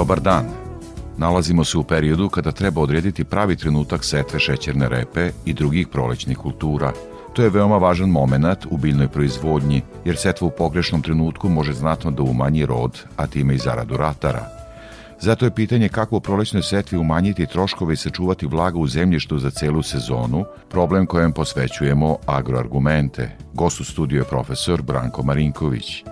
Dobar dan. Nalazimo se u periodu kada treba odrediti pravi trenutak setve šećerne repe i drugih prolećnih kultura. To je veoma važan moment u biljnoj proizvodnji, jer setva u pogrešnom trenutku može znatno da umanji rod, a time i zaradu ratara. Zato je pitanje kako u prolećnoj setvi umanjiti troškove i sačuvati vlaga u zemljištu za celu sezonu, problem kojem posvećujemo agroargumente. Gost u studiju je profesor Branko Marinković.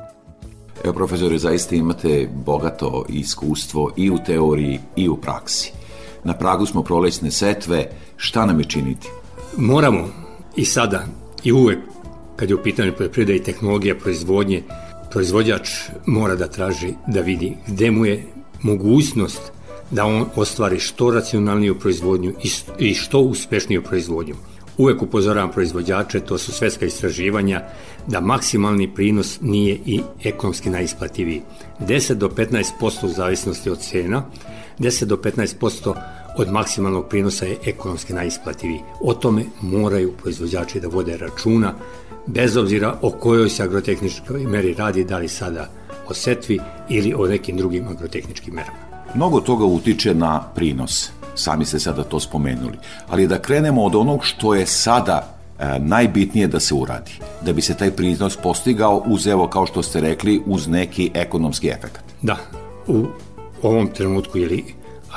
Evo, profesore, zaista imate bogato iskustvo i u teoriji i u praksi. Na pragu smo prolećne setve, šta nam je činiti? Moramo i sada i uvek, kad je u pitanju poljoprivreda i tehnologija proizvodnje, proizvođač mora da traži da vidi gde mu je mogućnost da on ostvari što racionalniju proizvodnju i što uspešniju proizvodnju. Uvek upozoravam proizvođače, to su svetska istraživanja, da maksimalni prinos nije i ekonomski najisplativiji. 10 do 15% u zavisnosti od cena, 10 do 15% od maksimalnog prinosa je ekonomski najisplativiji. O tome moraju proizvođači da vode računa, bez obzira o kojoj se agrotehničkoj meri radi, da li sada o setvi ili o nekim drugim agrotehničkim merama. Mnogo toga utiče na prinos sami ste sada to spomenuli. Ali da krenemo od onog što je sada e, najbitnije da se uradi, da bi se taj prinos postigao uz, evo, kao što ste rekli, uz neki ekonomski efekt. Da, u ovom trenutku ili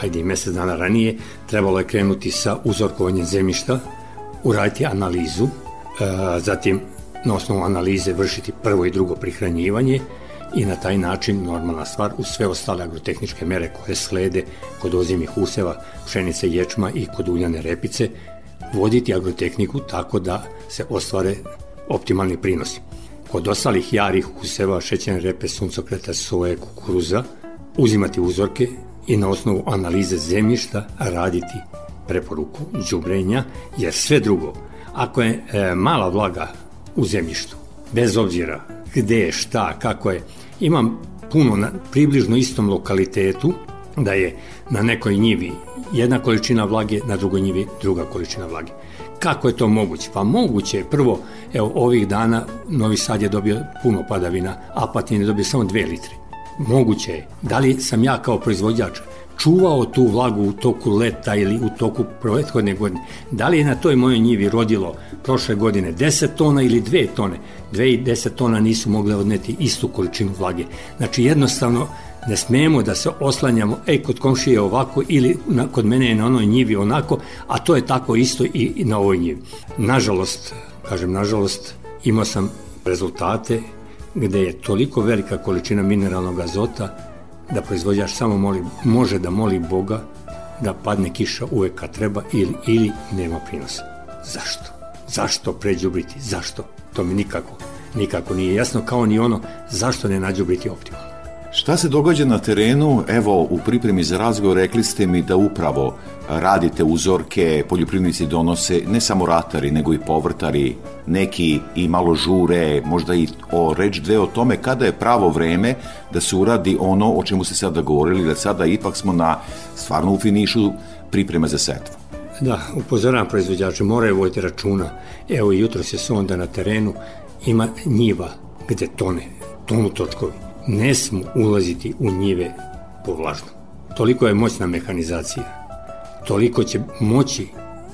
ajde i mesec dana ranije, trebalo je krenuti sa uzorkovanjem zemljišta, uraditi analizu, e, zatim na osnovu analize vršiti prvo i drugo prihranjivanje, i na taj način normalna stvar uz sve ostale agrotehničke mere koje slede kod ozimih useva, pšenice, ječma i kod uljane repice, voditi agrotehniku tako da se ostvare optimalni prinosi. Kod ostalih jarih useva, šećerne repe, suncokreta, soje, kukuruza, uzimati uzorke i na osnovu analize zemljišta raditi preporuku džubrenja, jer sve drugo, ako je e, mala vlaga u zemljištu, bez obzira gde šta, kako je. Imam puno na približno istom lokalitetu, da je na nekoj njivi jedna količina vlage, na drugoj njivi druga količina vlage. Kako je to moguće? Pa moguće je prvo, evo ovih dana Novi Sad je dobio puno padavina, Apatin je dobio samo 2 litre. Moguće je. Da li sam ja kao proizvođač čuvao tu vlagu u toku leta ili u toku prethodne godine. Da li je na toj mojoj njivi rodilo prošle godine 10 tona ili 2 tone? 2 i 10 tona nisu mogle odneti istu količinu vlage. Znači jednostavno ne smemo da se oslanjamo, ej, kod komšije ovako ili na, kod mene je na onoj njivi onako, a to je tako isto i, i na ovoj njivi. Nažalost, kažem nažalost, imao sam rezultate gde je toliko velika količina mineralnog azota da proizvođač samo moli, može da moli Boga da padne kiša uvek kad treba ili, ili nema prinosa. Zašto? Zašto pređubriti? Zašto? To mi nikako, nikako nije jasno, kao ni ono zašto ne nađubriti optimalno. Šta se događa na terenu? Evo, u pripremi za razgovor rekli ste mi da upravo radite uzorke, poljoprivnici donose, ne samo ratari, nego i povrtari, neki i malo žure, možda i o reč dve o tome kada je pravo vreme da se uradi ono o čemu ste sada govorili, da sada ipak smo na stvarno u finišu pripreme za setvu. Da, upozoram proizvođače, moraju vojiti računa. Evo, jutro se sonda na terenu, ima njiva gde tone, tonu točkovi ne smu ulaziti u njive po vlažnom. Toliko je moćna mehanizacija. Toliko će moći,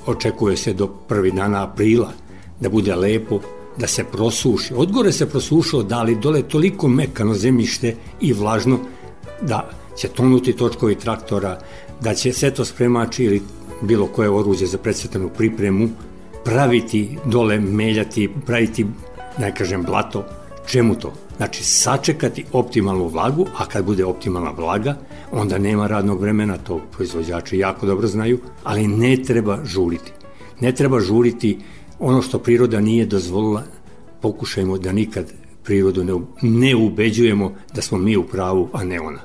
očekuje se do prvi dana aprila, da bude lepo, da se prosuši. Odgore se prosušilo, da li dole toliko mekano zemljište i vlažno da će tonuti točkovi traktora, da će seto spremači ili bilo koje oruđe za predsvetanu pripremu praviti dole, meljati, praviti, ne kažem, blato. Čemu to? Znači, sačekati optimalnu vlagu, a kad bude optimalna vlaga, onda nema radnog vremena, to proizvođači jako dobro znaju, ali ne treba žuriti. Ne treba žuriti ono što priroda nije dozvolila, pokušajmo da nikad prirodu ne, ne ubeđujemo da smo mi u pravu, a ne ona.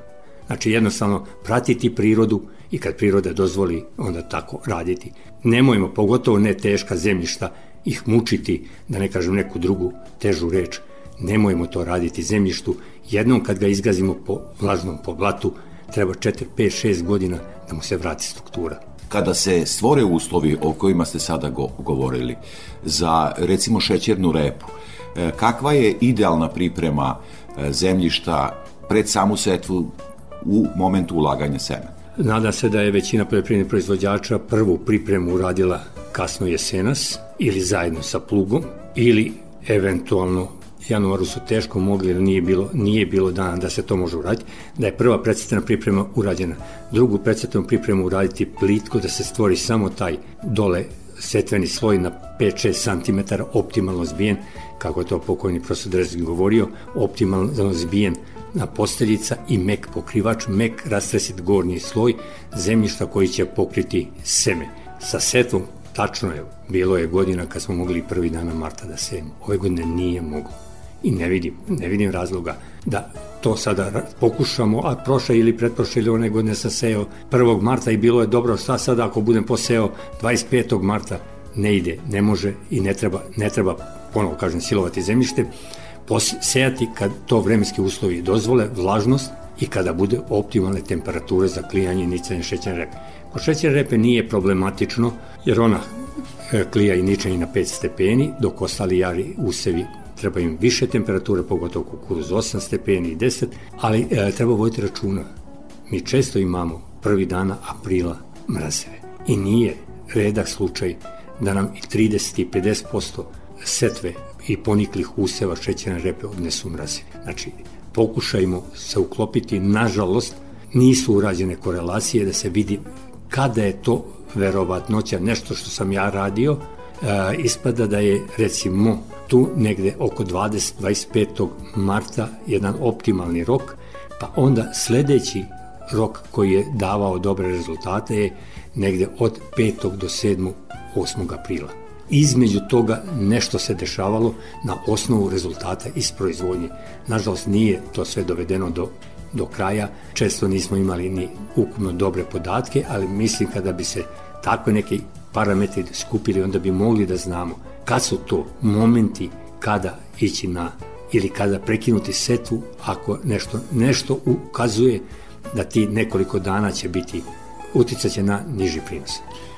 Znači jednostavno pratiti prirodu i kad priroda dozvoli onda tako raditi. Nemojmo, pogotovo ne teška zemljišta, ih mučiti, da ne kažem neku drugu težu reč, nemojmo to raditi zemljištu. Jednom kad ga izgazimo po vlažnom po blatu, treba 4, 5, 6 godina da mu se vrati struktura. Kada se stvore uslovi o kojima ste sada go govorili za recimo šećernu repu, e, kakva je idealna priprema e, zemljišta pred samu setvu u momentu ulaganja semena? Nada se da je većina poljoprivrednih proizvođača prvu pripremu uradila kasno jesenas ili zajedno sa plugom ili eventualno januaru su teško mogli jer nije bilo, nije bilo dana da se to može uraditi, da je prva predsjetna priprema urađena. Drugu predsjetnu pripremu uraditi plitko da se stvori samo taj dole setveni sloj na 5-6 cm optimalno zbijen, kako je to pokojni profesor Drezin govorio, optimalno zbijen na posteljica i mek pokrivač, mek rastresit gornji sloj zemljišta koji će pokriti seme. Sa setvom, tačno je, bilo je godina kad smo mogli prvi dana marta da sejemo. Ove godine nije moglo. I ne vidim, ne vidim razloga da to sada pokušamo, a prošle ili pretprošle ili one godine sam seo 1. marta i bilo je dobro, šta sada ako budem poseo 25. marta, ne ide, ne može i ne treba, ne treba ponovo kažem, silovati zemljište, sejati kad to vremenski uslovi dozvole, vlažnost i kada bude optimalne temperature za klijanje i nicanje šećerne repe. Kod šećerne repe nije problematično jer ona e, klija i ničanje na 5 stepeni, dok ostali jari usevi treba im više temperature, pogotovo kukuruz 8 stepeni i 10, ali e, treba voditi računa. Mi često imamo prvi dana aprila mrazeve i nije redak slučaj da nam i 30 i 50% setve i poniklih useva šećerne repe odnesu mrazivi. Znači, pokušajmo se uklopiti, nažalost, nisu urađene korelacije da se vidi kada je to verovatnoća, nešto što sam ja radio, e, ispada da je recimo tu negde oko 20-25. marta jedan optimalni rok, pa onda sledeći rok koji je davao dobre rezultate je negde od 5. do 7. 8. aprila između toga nešto se dešavalo na osnovu rezultata iz proizvodnje. Nažalost, nije to sve dovedeno do, do kraja. Često nismo imali ni ukupno dobre podatke, ali mislim kada bi se takve neke parametri skupili, onda bi mogli da znamo kad su to momenti kada ići na ili kada prekinuti setu ako nešto, nešto ukazuje da ti nekoliko dana će biti uticaće na niži prinos.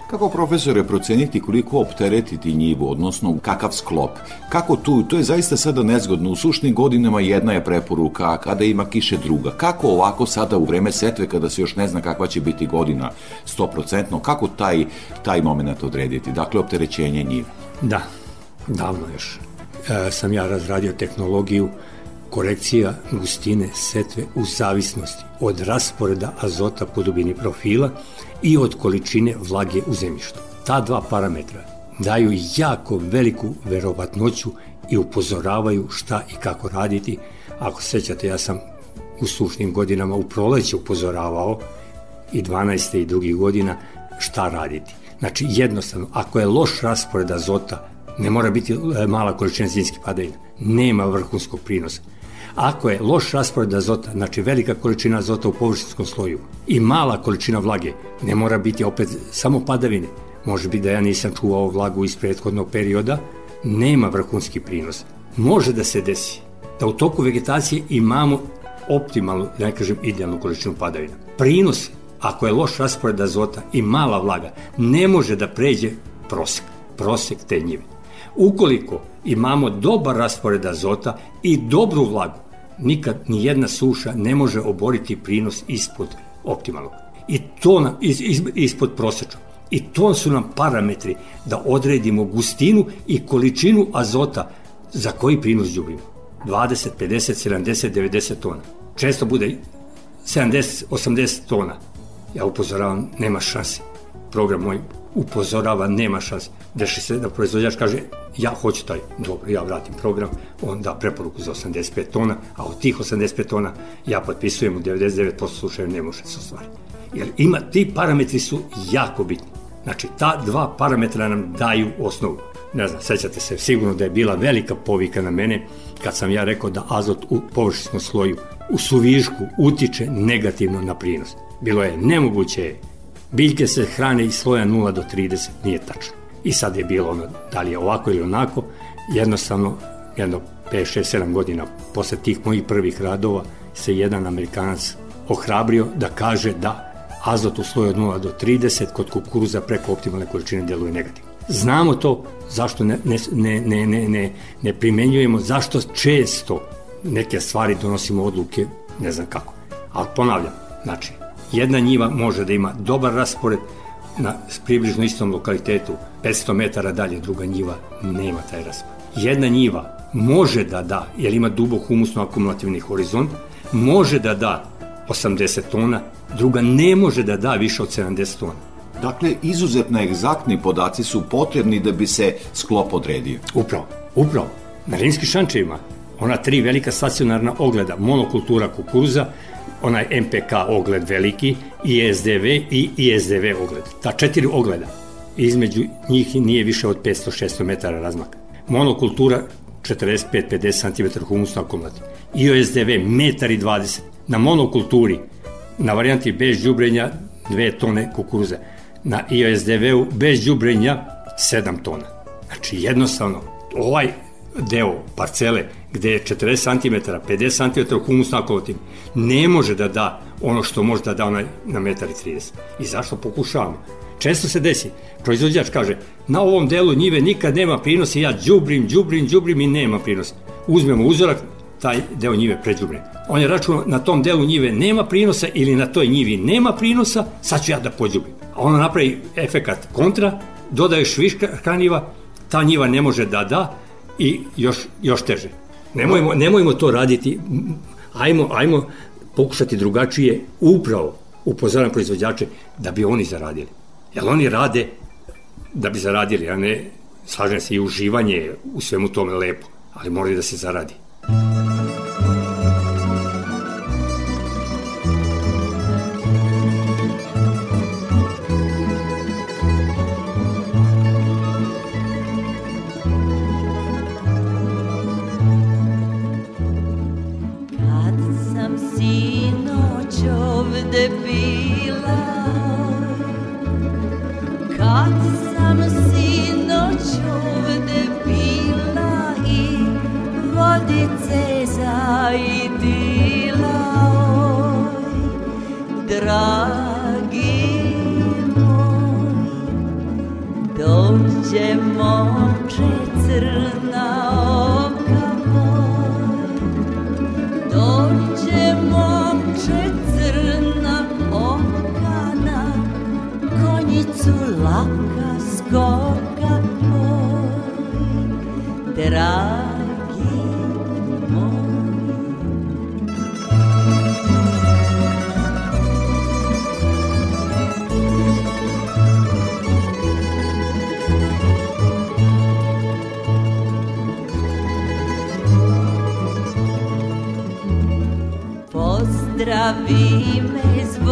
Kako profesore proceniti koliko opteretiti njivu, odnosno kakav sklop? Kako tu, to je zaista sada nezgodno, u sušnim godinama jedna je preporuka, a kada ima kiše druga. Kako ovako sada u vreme setve kada se još ne zna kakva će biti godina 100%, kako taj, taj moment odrediti? Dakle, opterećenje njive. Da, davno još. E, sam ja razradio tehnologiju korekcija gustine setve u zavisnosti od rasporeda azota po dubini profila i od količine vlage u zemljištu. Ta dva parametra daju jako veliku verovatnoću i upozoravaju šta i kako raditi. Ako sećate, ja sam u sušnim godinama u proleće upozoravao i 12. i drugih godina šta raditi. Znači, jednostavno, ako je loš raspored azota, ne mora biti e, mala količina zimskih padavina, nema vrhunskog prinosa. Ako je loš raspored azota, znači velika količina azota u površinskom sloju i mala količina vlage, ne mora biti opet samo padavine. Može biti da ja nisam čuvao vlagu iz prethodnog perioda, nema vrhunski prinos. Može da se desi da u toku vegetacije imamo optimalnu, da ne kažem idealnu količinu padavina. Prinos, ako je loš raspored azota i mala vlaga, ne može da pređe prosek, prosek te njive. Ukoliko imamo dobar raspored azota i dobru vlagu, nikad ni jedna suša ne može oboriti prinos ispod optimalnog. I to nam, is, is, ispod prosečnog. I to su nam parametri da odredimo gustinu i količinu azota za koji prinos džubimo. 20, 50, 70, 90 tona. Često bude 70, 80 tona. Ja upozoravam, nema šanse. Program moj upozorava, nema šanse. Deši se da proizvođač kaže, ja hoću taj, dobro, ja vratim program, on da preporuku za 85 tona, a od tih 85 tona ja potpisujem u 99% slučaja ne može se ostvariti. Jer ima, ti parametri su jako bitni. Znači, ta dva parametra nam daju osnovu. ne znam, sećate se sigurno da je bila velika povika na mene kad sam ja rekao da azot u površinskom sloju u suvišku utiče negativno na prinos. Bilo je nemoguće, biljke se hrane iz sloja 0 do 30, nije tačno. I sad je bilo ono, da li je ovako ili onako, jednostavno, jedno 5, 6, 7 godina posle tih mojih prvih radova se jedan Amerikanac ohrabrio da kaže da azot u sloju od 0 do 30 kod kukuruza preko optimalne količine deluje negativno. Znamo to, zašto ne, ne, ne, ne, ne, ne primenjujemo, zašto često neke stvari donosimo odluke, ne znam kako. Ali ponavljam, znači, jedna njiva može da ima dobar raspored na približno istom lokalitetu, 500 metara dalje druga njiva nema taj raspored. Jedna njiva može da da, jer ima dubok humusno akumulativni horizont, može da da 80 tona, druga ne može da da više od 70 tona. Dakle, izuzetno egzaktni podaci su potrebni da bi se sklop odredio. Upravo, upravo. Na rimskim šančevima, ona tri velika stacionarna ogleda, monokultura kukuruza, onaj MPK ogled veliki, ISDV i ISDV ogled. Ta četiri ogleda, između njih nije više od 500-600 metara razmaka. Monokultura 45-50 cm humusna akumulativ. IOSDV 1,20 m. Na monokulturi, na varijanti bez đubrenja 2 tone kukuruza. Na IOSDV-u bez đubrenja 7 tona. Znači jednostavno, ovaj deo parcele gde je 40 cm, 50 cm humusna akumulativ, ne može da da ono što može da da onaj na 1,30 m. I zašto pokušavamo? Često se desi, proizvođač kaže, na ovom delu njive nikad nema prinosa i ja džubrim, džubrim, džubrim i nema prinosa. Uzmemo uzorak, taj deo njive pređubrim. On je računao na tom delu njive nema prinosa ili na toj njivi nema prinosa, sad ću ja da pođubim. A ona napravi efekat kontra, dodaješ viška hraniva, ta njiva ne može da da i još, još teže. Nemojmo, nemojmo to raditi, ajmo, ajmo pokušati drugačije upravo upozoram proizvođače da bi oni zaradili. Jer oni rade da bi zaradili, a ne, slažem se, i uživanje u svemu tome lepo, ali moraju da se zaradi. dragi moj, još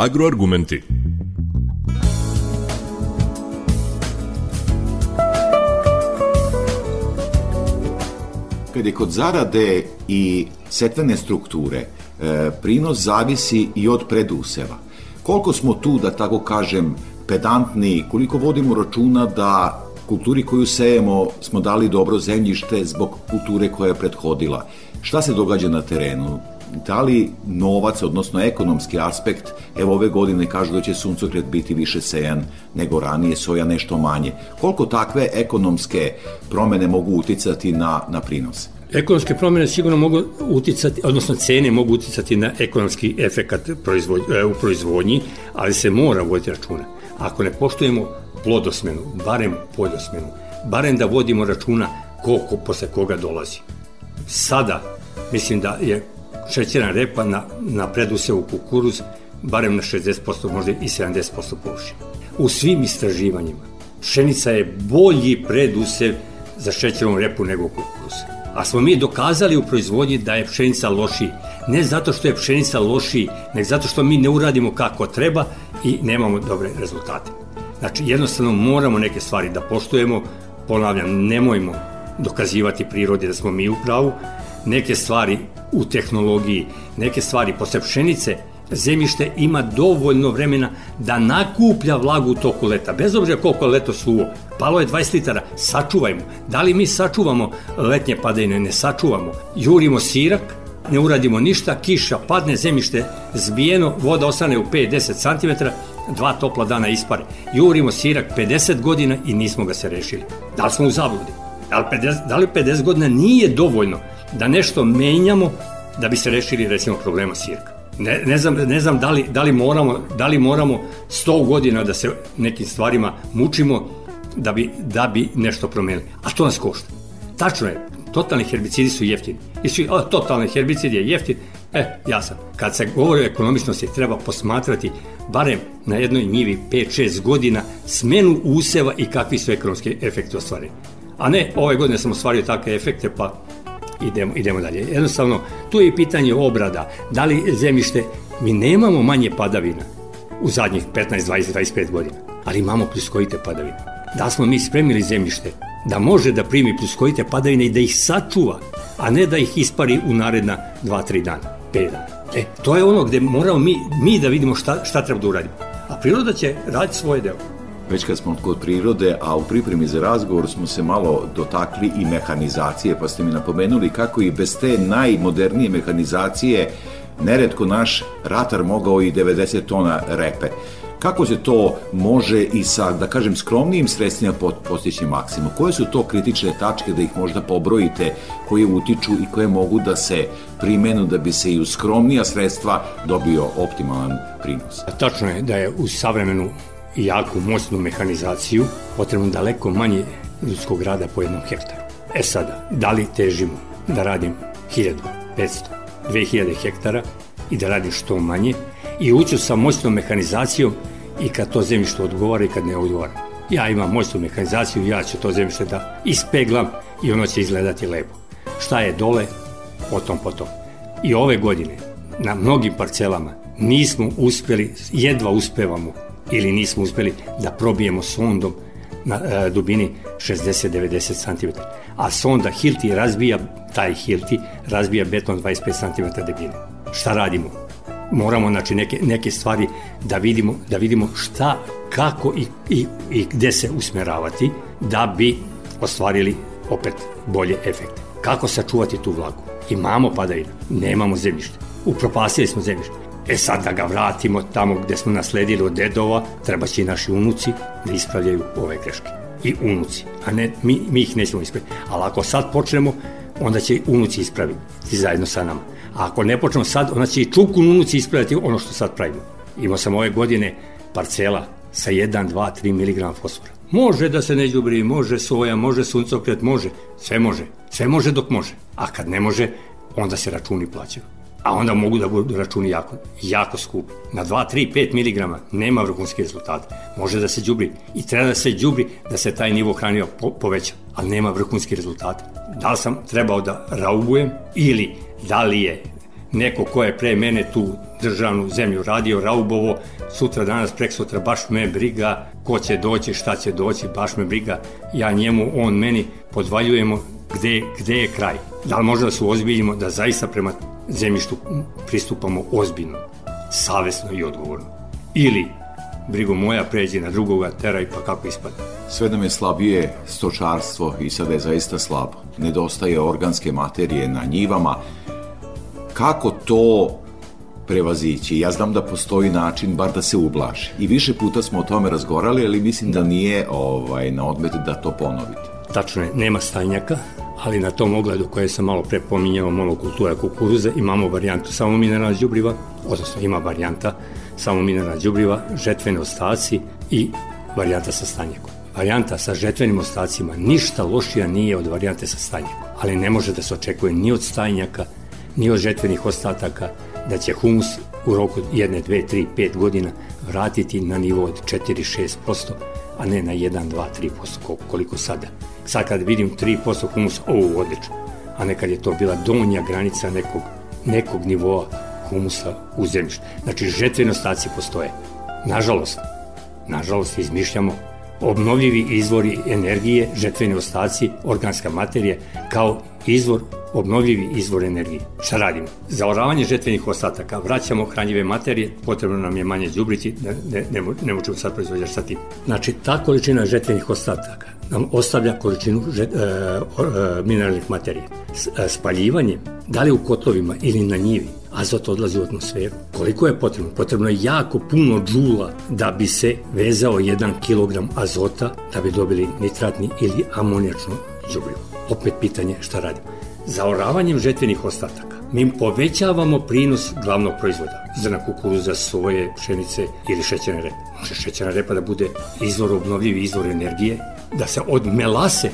Agroargumenti. Kad je kod zarade i setvene strukture, e, prinos zavisi i od preduseva. Koliko smo tu, da tako kažem, pedantni, koliko vodimo računa da kulturi koju sejemo smo dali dobro zemljište zbog kulture koja je prethodila. Šta se događa na terenu? Da li novac, odnosno ekonomski aspekt, evo ove godine kažu da će suncokret biti više sejan nego ranije, soja nešto manje. Koliko takve ekonomske promene mogu uticati na, na prinos? Ekonomske promjene sigurno mogu uticati, odnosno cene mogu uticati na ekonomski efekat proizvod, e, u proizvodnji, ali se mora voditi računa. Ako ne poštujemo plodosmenu, barem poljosmenu, barem da vodimo računa koliko posle koga dolazi. Sada mislim da je šećerna repa na, na predusevu kukuruz barem na 60%, možda i 70% površine. U svim istraživanjima pšenica je bolji predusev za šećernu repu nego kukuruz. A smo mi dokazali u proizvodnji da je pšenica lošiji. Ne zato što je pšenica lošiji, nego zato što mi ne uradimo kako treba i nemamo dobre rezultate. Znači, jednostavno moramo neke stvari da poštujemo, ponavljam, nemojmo dokazivati prirodi da smo mi u pravu, neke stvari u tehnologiji, neke stvari posle pšenice, zemljište ima dovoljno vremena da nakuplja vlagu u toku leta, bez obzira koliko je leto suvo. Palo je 20 litara, sačuvajmo. Da li mi sačuvamo letnje padajne? Ne sačuvamo. Jurimo sirak, ne uradimo ništa, kiša padne, zemljište zbijeno, voda ostane u 5-10 cm, dva topla dana ispare. Jurimo sirak 50 godina i nismo ga se rešili. Da li smo u zabludi? Da li 50, da li 50 godina nije dovoljno da nešto menjamo da bi se rešili recimo problema sirka? Ne, ne, znam, ne znam da li, da, li moramo, da li moramo 100 godina da se nekim stvarima mučimo da bi, da bi nešto promenili. A to nas košta. Tačno je, totalni herbicidi su jeftini. I svi, o, totalni herbicid je jeftin. E, ja sam. Kad se govori o ekonomičnosti, treba posmatrati barem na jednoj njivi 5-6 godina smenu useva i kakvi su ekonomski efekti ostvareni. A ne, ove godine sam ostvario takve efekte, pa idemo, idemo dalje. Jednostavno, tu je i pitanje obrada. Da li zemljište, mi nemamo manje padavina u zadnjih 15, 20, 25 godina, ali imamo pluskojite padavine. Da smo mi spremili zemljište da može da primi pluskojite padavine i da ih sačuva, a ne da ih ispari u naredna 2-3 dana, 5 dana. E, to je ono gde moramo mi, mi da vidimo šta, šta treba da uradimo. A priroda će raditi svoje delo. Već kad smo kod prirode, a u pripremi za razgovor smo se malo dotakli i mehanizacije, pa ste mi napomenuli kako i bez te najmodernije mehanizacije neretko naš ratar mogao i 90 tona repe. Kako se to može i sa, da kažem, skromnijim sredstvima postići maksimum? Koje su to kritične tačke da ih možda pobrojite, koje utiču i koje mogu da se primenu da bi se i u skromnija sredstva dobio optimalan prinos? Tačno je da je u savremenu i jaku moćnu mehanizaciju potrebno daleko manje ljudskog rada po jednom hektaru. E sada, da li težimo da radim 1000, 500, 2000 hektara i da radim što manje i uću sa moćnom mehanizacijom i kad to zemljište odgovara i kad ne odgovara. Ja imam moćnu mehanizaciju, ja ću to zemljište da ispeglam i ono će izgledati lepo. Šta je dole, potom potom. I ove godine na mnogim parcelama nismo uspeli, jedva uspevamo ili nismo uspeli da probijemo sondom na e, dubini 60-90 cm. A sonda Hilti razbija, taj Hilti razbija beton 25 cm debine. Šta radimo? Moramo znači neke, neke stvari da vidimo, da vidimo šta, kako i, i, i gde se usmeravati da bi ostvarili opet bolje efekte. Kako sačuvati tu vlagu? Imamo padavina, nemamo zemljište. Upropastili smo zemljište. E sad da ga vratimo tamo gde smo nasledili od dedova, treba će i naši unuci da ispravljaju ove greške. I unuci, a ne, mi, mi ih nećemo ispraviti. Ali ako sad počnemo, onda će unuci ispraviti zajedno sa nama. A ako ne počnemo sad, onda će i čukun unuci ispraviti ono što sad pravimo. Imao sam ove godine parcela sa 1, 2, 3 mg fosfora. Može da se ne đubri, može soja, može suncokret, može, sve može. Sve može dok može. A kad ne može, onda se računi plaćaju. A onda mogu da budu računi jako, jako skupi. Na 2, 3, 5 mg nema vrhunski rezultat. Može da se đubri i treba da se đubri da se taj nivo hranio po, poveća, ali nema vrhunski rezultat. Da li sam trebao da raubujem ili da li je neko ko je pre mene tu državnu zemlju radio, raubovo, sutra, danas, prek sutra, baš me briga ko će doći, šta će doći, baš me briga, ja njemu, on meni, podvaljujemo gde, gde je kraj. Da li možda da se ozbiljimo da zaista prema zemljištu pristupamo ozbiljno, savesno i odgovorno. Ili brigo moja pređe na drugoga, teraj pa kako ispada. Sve nam je slabije stočarstvo i sada je zaista slabo. Nedostaje organske materije na njivama. Kako to prevazići? Ja znam da postoji način bar da se ublaži. I više puta smo o tome razgovarali, ali mislim da nije ovaj, na odmet da to ponovite. Tačno je, nema stajnjaka, ali na tom ogledu koje sam malo pre pominjao monokultura kukuruza imamo varijantu samo mineralna đubriva, odnosno ima varijanta samo mineralna đubriva, žetvene ostaci i varijanta sa stanjekom. Varijanta sa žetvenim ostacima ništa lošija nije od varijante sa stanjekom, ali ne može da se očekuje ni od stajnjaka, ni od žetvenih ostataka, da će humus u roku jedne, dve, tri, pet godina vratiti na nivo od 4-6%, a ne na 1, 2, 3% koliko sada. Sad kad vidim 3% humusa, ovo odlično. A nekad je to bila donja granica nekog, nekog nivoa humusa u zemljištu. Znači, žetveni ostaci postoje. Nažalost, nažalost, izmišljamo obnovljivi izvori energije, žetveni ostaci, organska materija, kao izvor obnovljivi izvor energije. Šta radimo? Za oravanje žetvenih ostataka vraćamo hranjive materije, potrebno nam je manje đubrići, ne, ne, ne, ne možemo sad proizvoditi sa tim. Znači, ta količina žetvenih ostataka nam ostavlja količinu e, e, mineralnih materija. E, spaljivanje, da li u kotlovima ili na njivi, azot odlazi u atmosferu. Koliko je potrebno? Potrebno je jako puno džula da bi se vezao 1 kg azota da bi dobili nitratni ili amonijačno đubrivo. Opet pitanje šta radimo? Zaoravanjem žetvenih ostataka mi povećavamo prinos glavnog proizvoda, zrna kukuruza, soje, pšenice ili šećerne repe. Može šećerna repa da bude izvor obnovljivi izvor energije, da se od melase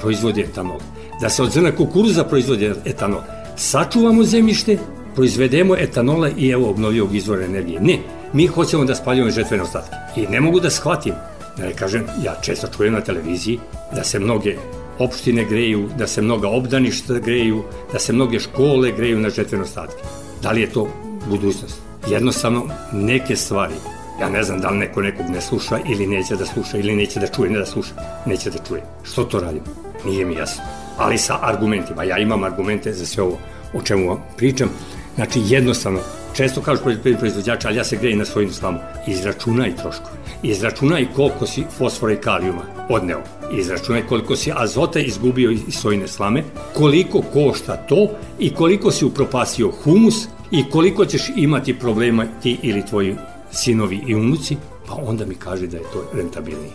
proizvodi etanol, da se od zrna kukuruza proizvodi etanol. Sačuvamo zemljište, proizvedemo etanola i evo obnovljivog izvora energije. Ne, mi hoćemo da spaljujemo žetvene ostatke. I ne mogu da shvatim, da ne kažem, ja često čujem na televiziji da se mnoge opštine greju, da se mnoga obdaništa greju, da se mnoge škole greju na žetvene ostatke. Da li je to budućnost? Jednostavno, neke stvari, ja ne znam da li neko nekog ne sluša ili neće da sluša ili neće da čuje, ne da sluša, neće da čuje. Što to radimo? Nije mi jasno. Ali sa argumentima, ja imam argumente za sve ovo o čemu vam pričam. Znači, jednostavno, često kažu poljoprivredni proizvođači, ali ja se grejem na svojim slamu. Izračunaj troškove. Izračunaj koliko si fosfora i kalijuma odneo. Izračunaj koliko si azota izgubio iz sojine slame, koliko košta to i koliko si upropasio humus i koliko ćeš imati problema ti ili tvoji sinovi i unuci, pa onda mi kaže da je to rentabilnije.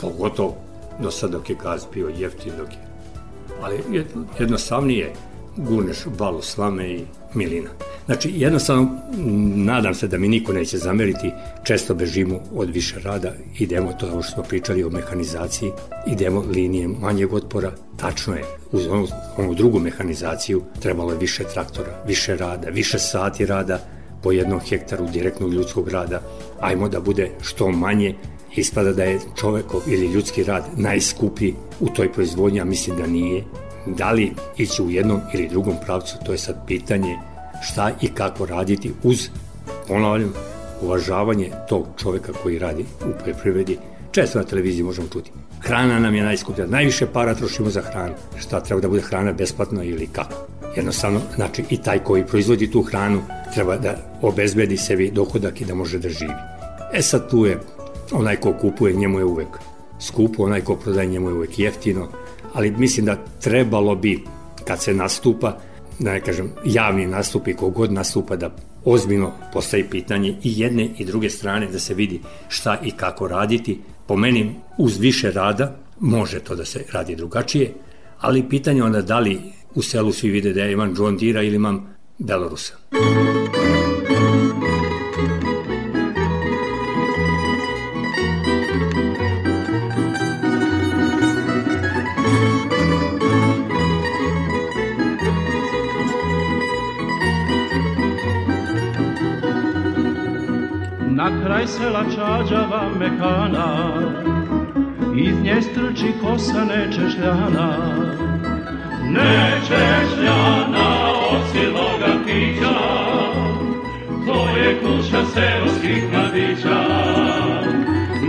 Pogotovo do sad dok je gaz bio jeftin, dok je. Ali jednostavnije gurneš balu slame i milina. Znači, jednostavno, nadam se da mi niko neće zameriti, često bežimo od više rada, idemo to što smo pričali o mehanizaciji, idemo linije manjeg otpora, tačno je, uz onu, onu drugu mehanizaciju trebalo je više traktora, više rada, više sati rada po jednom hektaru direktnog ljudskog rada, ajmo da bude što manje, ispada da je čovekov ili ljudski rad najskuplji u toj proizvodnji, a mislim da nije, Da li ići u jednom ili drugom pravcu, to je sad pitanje šta i kako raditi uz, ponavljam, uvažavanje tog čoveka koji radi u poljoprivredi. Često na televiziji možemo čuti. Hrana nam je najskuplja, najviše para trošimo za hranu. Šta treba da bude hrana besplatna ili kako? Jednostavno, znači i taj koji proizvodi tu hranu treba da obezbedi sebi dohodak i da može da živi. E sad tu je onaj ko kupuje, njemu je uvek skupo, onaj ko prodaje njemu je uvek jeftino, ali mislim da trebalo bi, kad se nastupa, da ne kažem, javni nastupi, kogod nastupa da ozbiljno postavi pitanje i jedne i druge strane da se vidi šta i kako raditi. Po meni, uz više rada, može to da se radi drugačije, ali pitanje onda da li u selu svi vide da ja imam John Deere ili imam Belorusa. Na kraj sela čađava mekana, iz nje strči kosa nečešljana. Nečešljana od siloga pića, to je kuća seoskih mladića.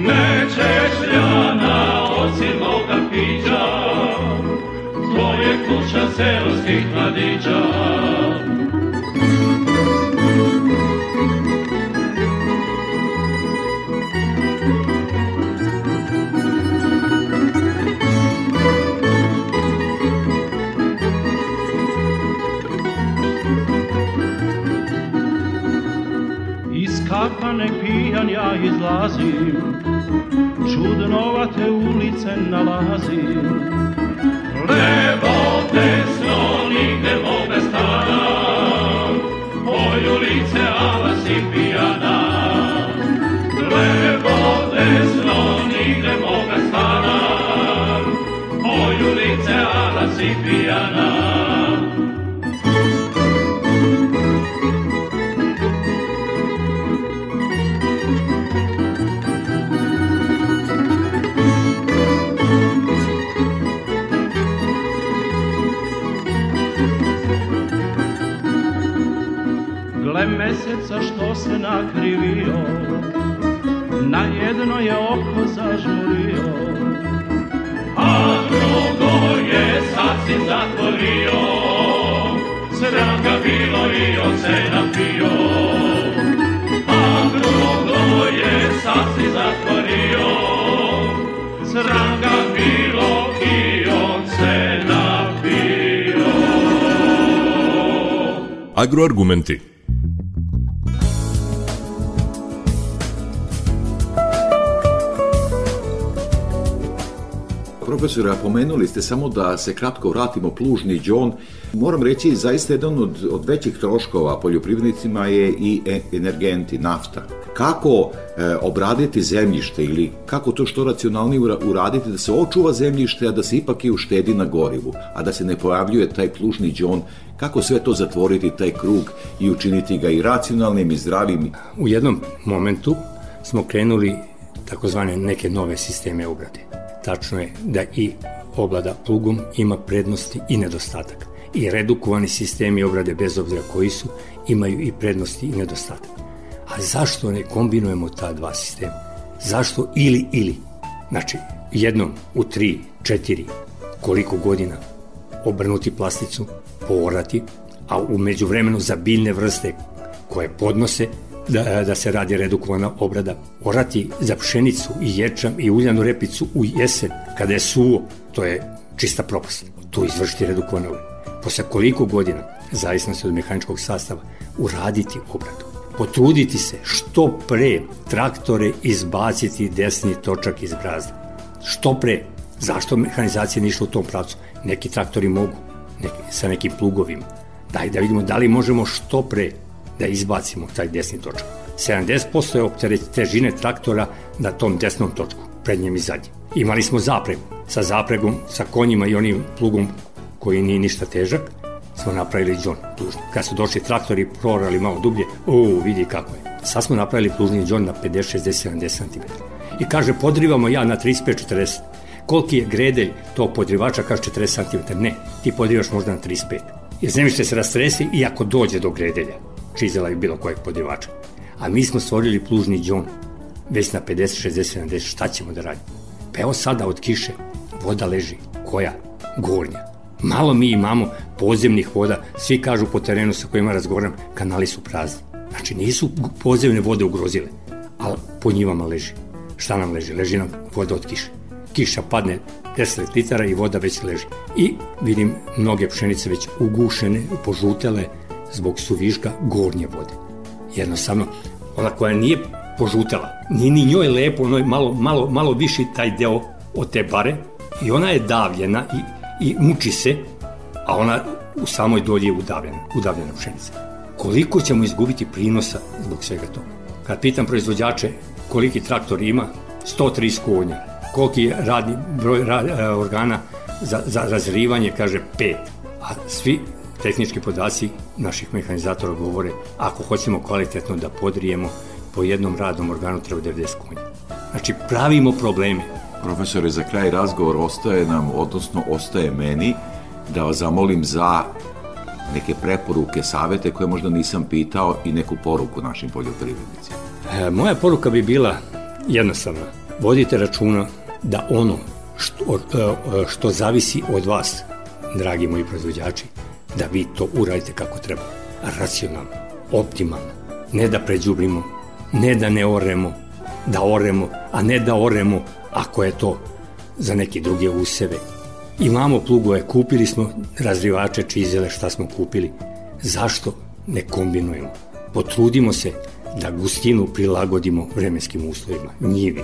Nečešljana od siloga pića, to je kuća seoskih mladića. Pijan ja izlazim, čudnovate ulice nalazim. Levo, desno, nigde moga stana, oj ulice, ala si pijana. Levo, desno, nigde moga stana, oj ulice, ala si pijana. Gle meseca što se nakrivio, na jedno je oko zažmurio, a drugo je sasvim zatvorio. Sram ga bilo i on se napio, a drugo je sasvim zatvorio. Sram ga bilo i on se napio. Agroargumenti. Profesore, pomenuli ste samo da se kratko vratimo plužni džon. Moram reći, zaista jedan od, od većih troškova poljoprivrednicima je i e- energenti, nafta. Kako e, obraditi zemljište ili kako to što racionalnije ura- uraditi da se očuva zemljište, a da se ipak i uštedi na gorivu, a da se ne pojavljuje taj plužni džon, kako sve to zatvoriti, taj krug i učiniti ga i racionalnim i zdravim U jednom momentu smo krenuli takozvane neke nove sisteme obrade. Tačno je da i oblada plugom ima prednosti i nedostatak. I redukovani sistemi obrade, bez obzira koji su, imaju i prednosti i nedostatak. A zašto ne kombinujemo ta dva sistema? Zašto ili ili? Znači, jednom u tri, četiri, koliko godina obrnuti plasticu, poorati, a u međuvremenu za biljne vrste koje podnose da, da se radi redukovana obrada. Orati za pšenicu i ječam i uljanu repicu u jesen, kada je suvo, to je čista propast. Tu izvršiti redukovana obrada. Posle koliko godina, zavisno se od mehaničkog sastava, uraditi obradu. Potruditi se što pre traktore izbaciti desni točak iz brazda. Što pre. Zašto mehanizacija nije išla u tom pravcu? Neki traktori mogu, neki, sa nekim plugovima. Daj da vidimo da li možemo što pre da izbacimo taj desni točak. 70% je optereć težine traktora na tom desnom točku, prednjem i zadnjem. Imali smo zapregu. Sa zapregom, sa konjima i onim plugom koji nije ništa težak, smo napravili džon plužni. Kad su došli traktori prorali malo dublje, o, vidi kako je. Sad smo napravili plužni džon na 50, 60, 70 cm. I kaže, podrivamo ja na 35-40. Koliki je gredelj tog podrivača, kaže 40 cm. Ne, ti podrivaš možda na 35. Jer zemljište se rastresi i ako dođe do gredelja, čizela i bilo kojeg podrivača. A mi smo stvorili plužni džon, već na 50, 60, 70, šta ćemo da radimo? Pa evo sada od kiše, voda leži. Koja? Gornja. Malo mi imamo podzemnih voda, svi kažu po terenu sa kojima razgovaram, kanali su prazni. Znači nisu podzemne vode ugrozile, ali po njivama leži. Šta nam leži? Leži nam voda od kiše. kiša padne 10 litara i voda već leži. I vidim mnoge pšenice već ugušene, požutele zbog suviška gornje vode. Jednostavno, ona koja nije požutela, nije ni njoj lepo, ono je malo, malo, malo viši taj deo od te bare i ona je davljena i, i muči se, a ona u samoj dolji je udavljena, udavljena pšenica. Koliko ćemo izgubiti prinosa zbog svega toga? Kad pitam proizvođače koliki traktor ima, 130 konja, koliki je radni broj rad, e, organa za, za razrivanje, kaže 5. A svi tehnički podaci naših mehanizatora govore ako hoćemo kvalitetno da podrijemo po jednom radnom organu treba 90 konja. Znači pravimo probleme. Profesore, za kraj razgovor ostaje nam, odnosno ostaje meni, da vas zamolim za neke preporuke, savete koje možda nisam pitao i neku poruku našim poljoprivrednicima. E, moja poruka bi bila jednostavna. Vodite računa da ono što, što zavisi od vas, dragi moji proizvođači, da vi to uradite kako treba. Racionalno, optimalno. Ne da pređubrimo, ne da ne oremo, da oremo, a ne da oremo ako je to za neke druge useve. Imamo plugove, kupili smo razrivače, čizele, šta smo kupili. Zašto ne kombinujemo? Potrudimo se da gustinu prilagodimo vremenskim uslovima, njivi.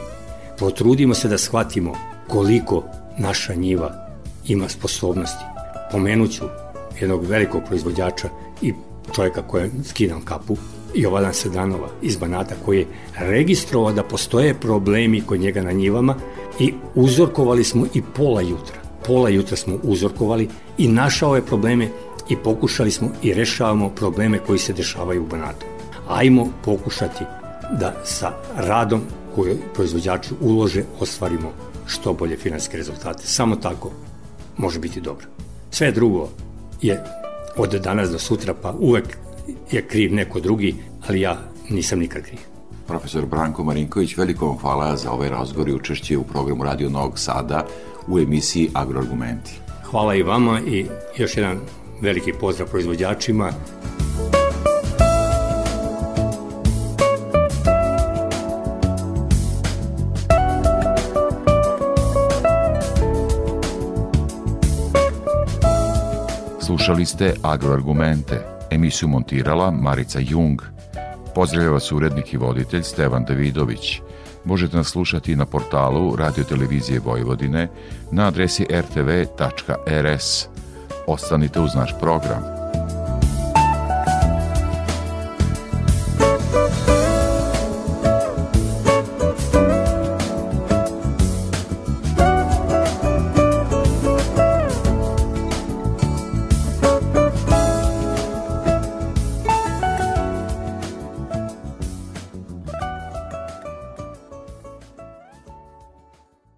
Potrudimo se da shvatimo koliko naša njiva ima sposobnosti. Pomenuću jednog velikog proizvođača i čovjeka koja skidam kapu, Jovana Sedanova iz Banata koji je registrovao da postoje problemi kod njega na njivama i uzorkovali smo i pola jutra. Pola jutra smo uzorkovali i našao je probleme i pokušali smo i rešavamo probleme koji se dešavaju u Banatu. Ajmo pokušati da sa radom koju proizvođači ulože ostvarimo što bolje finanske rezultate. Samo tako može biti dobro. Sve drugo je od danas do sutra, pa uvek je kriv neko drugi, ali ja nisam nikad kriv. Profesor Branko Marinković, veliko vam hvala za ovaj razgovor i učešće u programu Radio Novog Sada u emisiji Agroargumenti. Hvala i vama i još jedan veliki pozdrav proizvođačima. Slušali ste Agroargumente, emisiju montirala Marica Jung. Pozdravlja vas urednik i voditelj Stevan Davidović. Možete nas slušati na portalu Radio Televizije Vojvodine na adresi rtv.rs. Ostanite uz naš program.